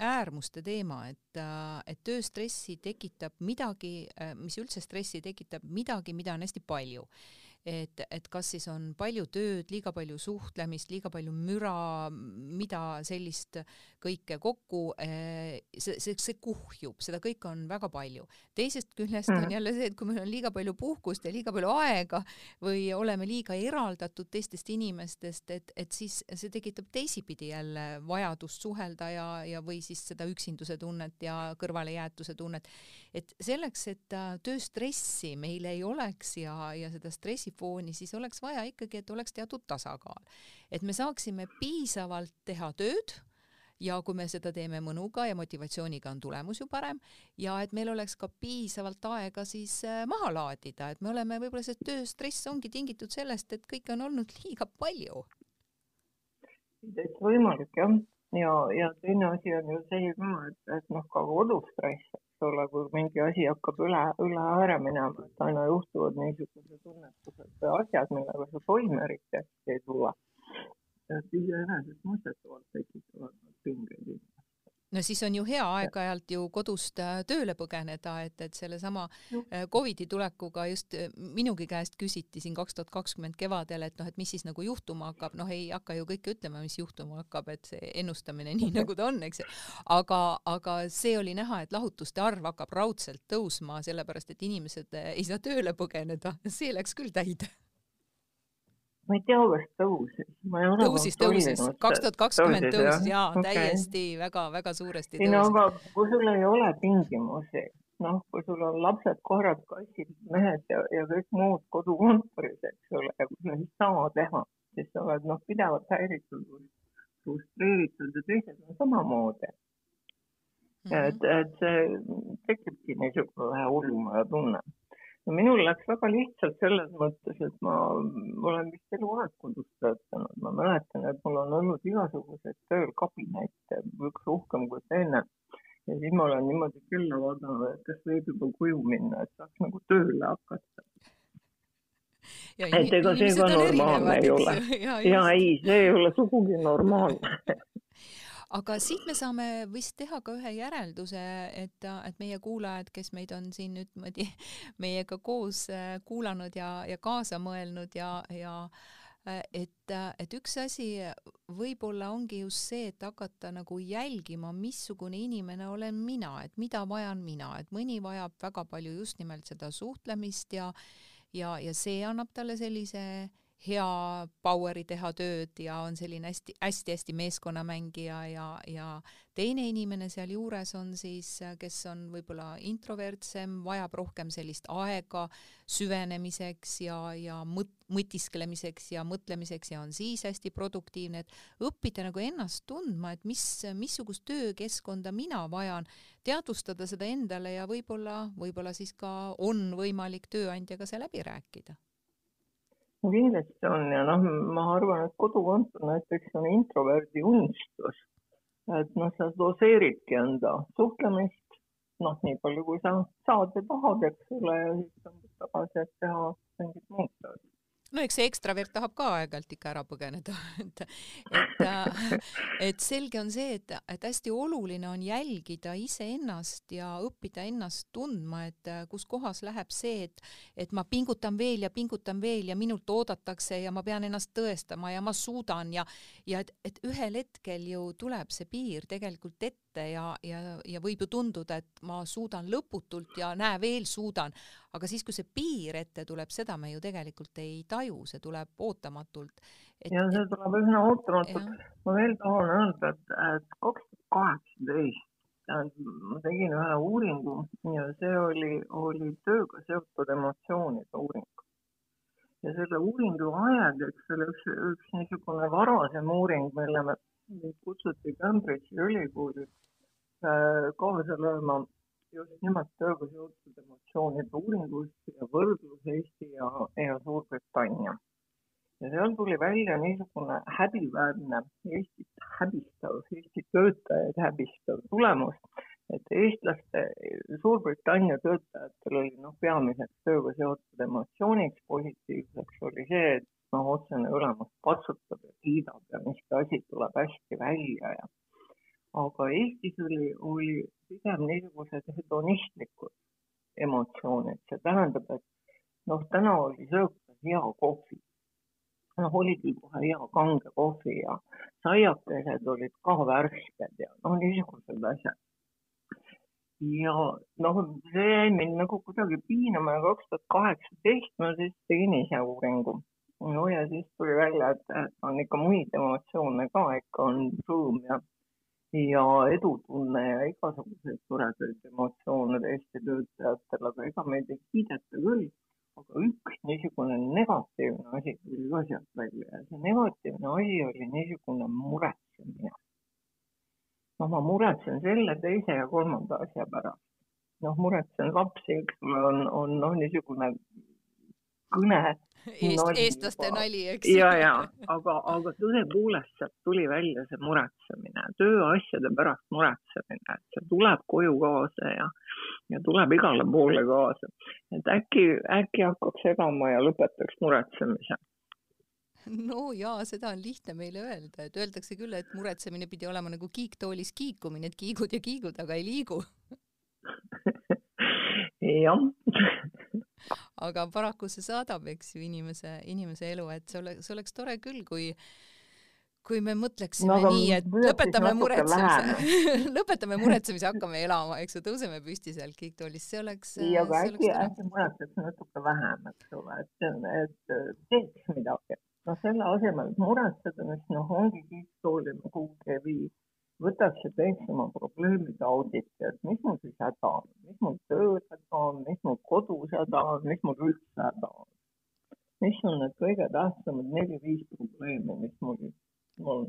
äärmuste teema, et, äh, et tööstressi tekitab midagi, äh, mis üldse stressi tekitab, midagi, mida on hästi palju et, et kas siis on palju tööd, liiga palju suhtlemist, liiga palju müra, mida sellist kõike kokku, eh, see, see, see kuhjub, seda kõike on väga palju. teisest küljest on mm. jälle see, et kui meil on liiga palju puhkust ja liiga palju aega või oleme liiga eraldatud teistest inimestest, et, et siis see tekitab teisipidi jälle vajadust suhelda ja, ja või siis seda üksinduse tunnet ja kõrvalejäetuse tunnet. et selleks, et äh, tööstressi meil ei oleks ja, ja seda stressi stressifooni, siis oleks vaja ikkagi, et oleks teatud tasakaal. et me saaksime piisavalt teha tööd ja kui me seda teeme mõnuga ja motivatsiooniga, on tulemus ju parem ja et meil oleks ka piisavalt aega siis äh, maha laadida, et me oleme võib-olla see tööstress ongi tingitud sellest, et kõike on olnud liiga palju. Täitsa võimalik jah, ja, ja teine asi on ju see ka, et, et noh, ka kodustress, eks ole, kui mingi asi hakkab üle, üle ääre minema, et aina juhtuvad niisugused tunnetused või asjad, millega sa toime eriti hästi ei tule. et iseenesestmõistetavalt tekitavad nad pingeid no siis on ju hea aeg-ajalt ju kodust äh, tööle põgeneda, et, et sellesama äh, Covidi tulekuga just äh, minugi käest küsiti siin kaks tuhat kakskümmend kevadel, et noh, et mis siis nagu juhtuma hakkab, noh, ei hakka ju kõike ütlema, mis juhtuma hakkab, et see ennustamine nii nagu ta on, eks. Aga, aga see oli näha, et lahutuste arv hakkab raudselt tõusma, sellepärast et inimesed ei saa tööle põgeneda, see läks küll täide ma ei tea, kas tõusis. tõusis, tõusis, kaks tuhat kakskümmend tõusis ja okay. täiesti väga-väga suuresti tõusis. no aga kui sul ei ole tingimusi, noh, kui sul on lapsed, koerad, kassid, mehed ja, ja kõik muud kodukontoris, eks ole, ja kui sa ei saa teha, siis sa oled noh, pidevalt häiritud, frustreeritud ja teised on samamoodi mm. -hmm. et, et see tekibki niisugune hullumaja tunne no minul läks väga lihtsalt selles mõttes, et ma olen vist eluaeg kodus töötanud, ma mäletan, et mul on olnud igasuguseid tööl kabinette, üks uhkem kui teine. ja siis ma olen niimoodi kella vaadanud, et kas võib juba koju minna, et saaks nagu tööle hakata. et ega see ka normaalne ei ole. ja ei, see ei ole sugugi normaalne aga siit me saame vist teha ka ühe järelduse, et, et meie kuulajad, kes meid on siin nüüd niimoodi meiega koos äh, kuulanud ja, ja kaasa mõelnud ja, ja äh, et, et üks asi võib-olla ongi just see, et hakata nagu jälgima, missugune inimene olen mina, et mida vajan mina, et mõni vajab väga palju just nimelt seda suhtlemist ja ja, ja see annab talle sellise hea power'i teha tööd ja on selline hästi-hästi-hästi meeskonnamängija ja, ja teine inimene sealjuures on siis, kes on võib-olla introvertsem, vajab rohkem sellist aega süvenemiseks ja, ja mõt-, mõtisklemiseks ja mõtlemiseks ja on siis hästi produktiivne, et õppida nagu ennast tundma, et mis, missugust töökeskkonda mina vajan, teadvustada seda endale ja võib-olla, võib-olla siis ka on võimalik tööandjaga see läbi rääkida no kindlasti on ja noh, ma arvan, et kodukontor näiteks on introverdi unistus. et noh, sa doseeridki enda suhtlemist, noh, nii palju, kui sa saad ja tahad, eks ole, ja siis tõmbad tagasi, et teha mingit muud tööd no eks see ekstravert tahab ka aeg-ajalt ikka ära põgeneda, et, et, äh, et selge on see, et, et hästi oluline on jälgida iseennast ja õppida ennast tundma, et äh, kus kohas läheb see, et, et ma pingutan veel ja pingutan veel ja minult oodatakse ja ma pean ennast tõestama ja ma suudan ja, ja et, et ühel hetkel ju tuleb see piir tegelikult ette ja, ja, ja võib ju tunduda, et ma suudan lõputult ja näe, veel suudan, aga siis, kui see piir ette tuleb, seda me ju tegelikult ei taju, see tuleb ootamatult. ja see tuleb üsna ootamatult. ma veel tahan öelda, et, et kaks tuhat kaheksateist ma tegin ühe uuringu ja see oli, oli tööga seotud emotsioonide uuring. ja selle uuringu ajendiks oli üks, üks niisugune varasem uuring, mille me kutsuti Cambridge'i ülikooli äh, kaasa lööma just nimelt tööga seotud emotsioonide uuringust ja võrdlus Eesti ja, ja Suurbritannia. ja seal tuli välja niisugune häbiväärne, Eestit häbistav, Eesti töötajaid häbistav tulemus, et eestlaste, Suurbritannia töötajatel oli noh, peamiseks tööga seotud emotsiooniks positiivseks oli see, et noh, otsene ülemus patsutab ja kiidab ja miski asi tuleb hästi välja ja aga Eestis oli, oli pigem niisugused hedonistlikud emotsioonid, see tähendab, et noh, täna oli söökas hea kohvi. noh, oligi kohe hea kange kohvi ja saiakesed olid ka värsked ja noh, niisugused asjad. ja noh, see jäi mind nagu kuidagi piinama ja kaks tuhat kaheksateist ma siis tegin ise uuringu. No ja siis tuli välja, et on ikka muid emotsioone ka, ikka on rõõm ja ja edutunne ja igasuguseid toredaid emotsioone Eesti töötajatel, aga ega meid ei kiideta küll. aga üks niisugune negatiivne asi tuli ka sealt välja ja see negatiivne asi oli niisugune muretsemine. noh, ma muretsen selle, teise ja kolmanda asja pärast. noh, muretsen lapsi, eks ole, on, on noh, niisugune kõne. Eest, eestlaste nali, eks. ja, ja aga, aga tõepoolest sealt tuli välja see muretsemine, tööasjade pärast muretsemine, et see tuleb koju kaasa ja, ja tuleb igale poole kaasa. et äkki, äkki hakkaks segama ja lõpetaks muretsemise. No jaa, seda on lihtne meile öelda, et öeldakse küll, et muretsemine pidi olema nagu kiiktoolis kiikumine, et kiigud ja kiigud, aga ei liigu jah. Aga paraku see saadab, eks ju, inimese, inimese elu, et see oleks, see oleks tore küll, kui kui me mõtleksime no, nii, et lõpetame muretsemise lõpetame muretsemise, hakkame elama, eks ju, tõuseme püsti sealt kiiktoolist, see oleks. ei, aga äkki, äkki muretseks natuke vähem, eks ole, et, et teeks midagi. Noh, selle asemel, et muretseda, mis noh, ongi kiiktooli kuhugi ei vii, võtaks ja teeks oma probleemide auditi, et mis mul siis häda on, mis mul töös häda on, mis mul kodus häda on, mis mul üldse häda on. mis on need kõige tähtsamad neli-viis probleemi, mis mul, on?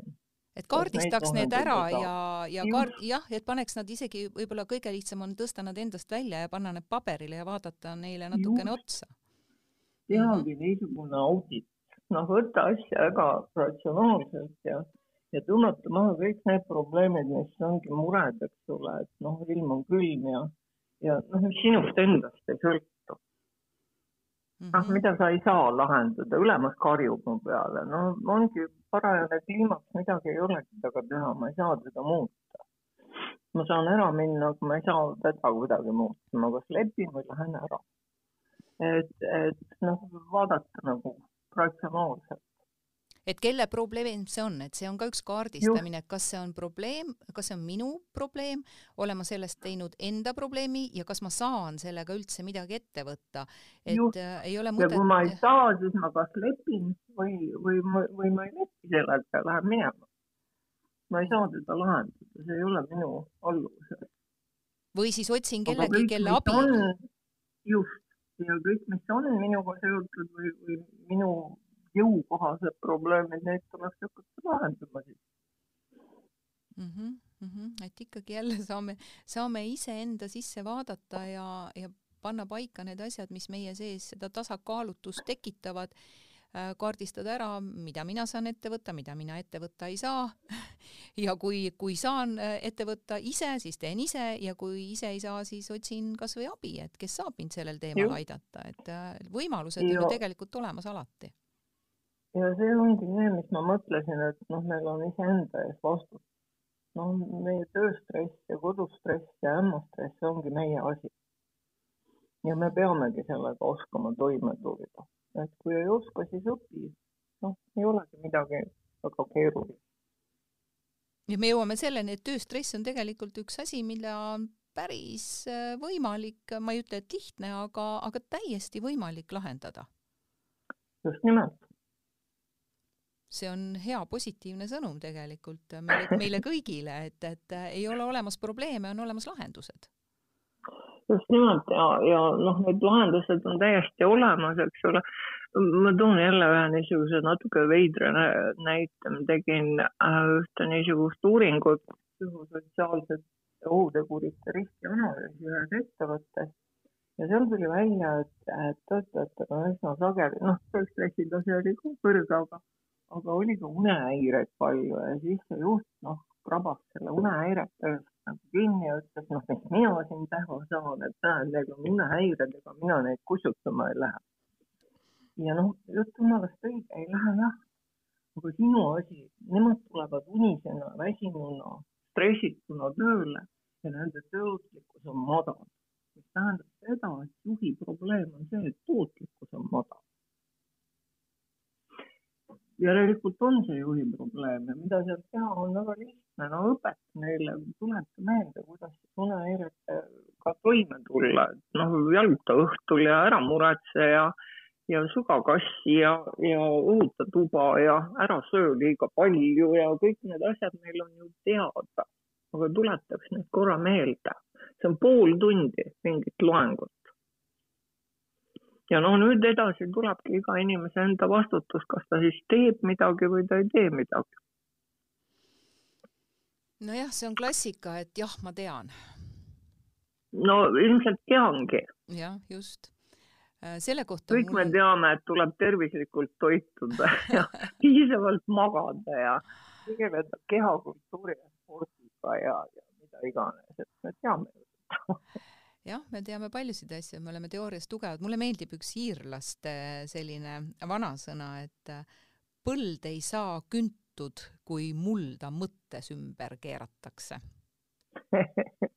Et kaardistaks need ära ja, ja kaart, jah, et paneks nad isegi, võib-olla kõige lihtsam on tõsta nad endast välja ja panna need paberile ja vaadata neile natukene otsa. tehagi niisugune audit, noh, võtta asja väga ratsionaalselt ja, ja tõmmata maha kõik need probleemid, mis ongi mured, eks ole, et noh, ilm on külm ja, ja noh, mis sinust endast ei sõltu noh, mida sa ei saa lahendada, ülemus karjub mu peale, no ongi parajane kliimaks, midagi ei olegi temaga teha, ma ei saa teda muuta. ma saan ära minna, aga ma ei saa teda kuidagi muuta, ma kas lepin või lähen ära. et, et noh, vaadata nagu ratsionaalselt. Et kelle probleem see on, et see on ka üks kaardistamine, kas see on probleem, kas see on minu probleem, olen ma sellest teinud enda probleemi ja kas ma saan sellega üldse midagi ette võtta, et Just. äh, ei ole mõtet. ja kui ma ei saa, siis ma kas lepin või, või, või ma ei lepi sellega, lähen minema. ma ei saa teda lahendada, see ei ole minu alluvuses. või siis otsin kellegi, kelle abi. just, ja kõik, mis on minuga seotud või, või minu jõukohased probleemid, neid tuleks hakata lahendama siis mm. -hmm, mm -hmm. et ikkagi jälle saame, saame iseenda sisse vaadata ja, ja panna paika need asjad, mis meie sees seda tasakaalutust tekitavad Äh, kaardistada ära, mida mina saan ette võtta, mida mina ette võtta ei saa. ja kui, kui saan äh, ette võtta ise, siis teen ise ja kui ise ei saa, siis otsin kasvõi abi, et kes saab mind sellel teemal Juh. aidata, et äh, võimalused on ju tegelikult olemas alati. Ja see ongi see, mis ma mõtlesin, et noh, meil on iseenda ees vastutus. noh, meie tööstress ja kodustress ja ämmastress ongi meie asi. ja me peamegi sellega oskama toime tulla et kui ei oska, siis õpi. noh, ei olegi midagi väga keerulist. ja me jõuame selleni, et tööstress on tegelikult üks asi, mille on päris äh, võimalik, ma ei ütle, et lihtne, aga, aga täiesti võimalik lahendada. just nimelt. See on hea positiivne sõnum tegelikult meile, meile kõigile, et, et ei ole olemas probleeme, on olemas lahendused. Just nimelt ja, ja noh, need lahendused on täiesti olemas, eks ole. ma toon jälle ühe niisuguse natuke veidra näite, ma tegin äh, ühte niisugust uuringut psühhosotsiaalsete ohutegurite riskianalüüsi ühes ettevõttes. Ja seal tuli välja, et, et töötajatel on üsna sageli, noh, stressi tase oli ka kõrge, aga, aga oli ka unehäireid palju ja siis see juht, noh, krabas selle unehäirete eest nagu kinni ja ütles, noh, mis mina siin teha saan, et näed, neil on unehäired, ega mina neid kustutama ei lähe. ja noh, jutt jumalast õige, ei lähe jah. aga sinu asi, nemad tulevad unisena, väsinuna, stressituna tööle ja nende tootlikkus on madal. mis tähendab seda, et juhi probleem on see, et tootlikkus on madal järelikult on see juhi probleem ja mida seal teha, on väga lihtne, no õpeta neile, tuleta meelde, kuidas unehäiretega toime tulla, et noh, jaluta õhtul ja ära muretse ja ja suga kassi ja, ja õhuta tuba ja ära söö liiga palju ja kõik need asjad meil on ju teada. aga tuletaks neid korra meelde. see on pool tundi mingit loengut ja no nüüd edasi tulebki iga inimese enda vastutus, kas ta siis teeb midagi või ta ei tee midagi. nojah, see on klassika, et jah, ma tean. no ilmselt teangi. jah, just Äh, selle kohta kõik me teame, et tuleb tervislikult toituda ja piisavalt magada ja tegeleda kehakultuuri ja spordiga ja, ja mida iganes, et me teame jah, me teame paljusid asju, me oleme teoorias tugevad, mulle meeldib üks iirlaste selline vanasõna, et põld ei saa küntud, kui mulda mõttes ümber keeratakse.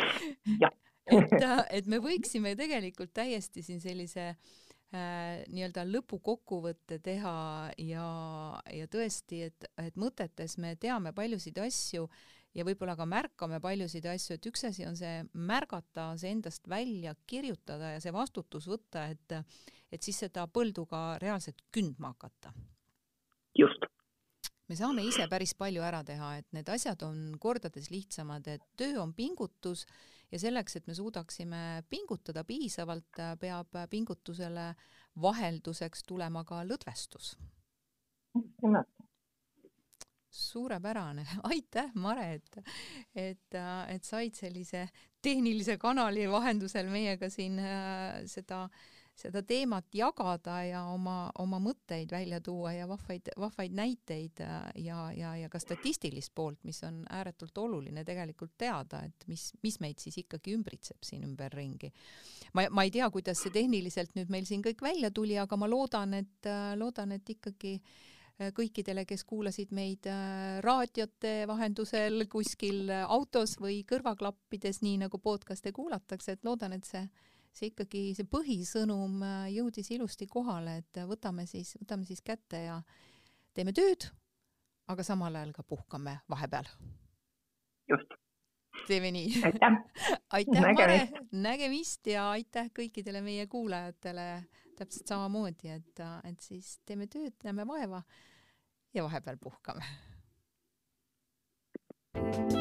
Et, et me võiksime tegelikult täiesti siin sellise äh, nii-öelda lõpukokkuvõtte teha ja, ja tõesti, et, et mõtetes me teame paljusid asju ja võib-olla ka märkame paljusid asju, et üks asi on see märgata, see endast välja kirjutada ja see vastutus võtta, et, et siis seda põldu ka reaalselt kündma hakata. just me saame ise päris palju ära teha, et need asjad on kordades lihtsamad, et töö on pingutus ja selleks, et me suudaksime pingutada piisavalt, peab pingutusele vahelduseks tulema ka lõdvestus. Suurepärane, aitäh, Mare, et, et, et said sellise tehnilise kanali vahendusel meiega siin äh, seda seda teemat jagada ja oma, oma mõtteid välja tuua ja vahvaid, vahvaid näiteid äh, ja, ja, ja ka statistilist poolt, mis on ääretult oluline tegelikult teada, et mis, mis meid siis ikkagi ümbritseb siin ümberringi. ma, ma ei tea, kuidas see tehniliselt nüüd meil siin kõik välja tuli, aga ma loodan, et, äh, loodan, et ikkagi äh, kõikidele, kes kuulasid meid raadiote vahendusel kuskil autos või kõrvaklappides, nii nagu podcast'e kuulatakse, et loodan, et see see ikkagi, see põhisõnum äh, jõudis ilusti kohale, et võtame siis, võtame siis kätte ja teeme tööd, aga samal ajal ka puhkame vahepeal. just. teeme nii. aitäh aitäh, Mare, nägemist ja aitäh kõikidele meie kuulajatele täpselt samamoodi, et, et siis teeme tööd, näeme vaeva ja vahepeal puhkame. thank you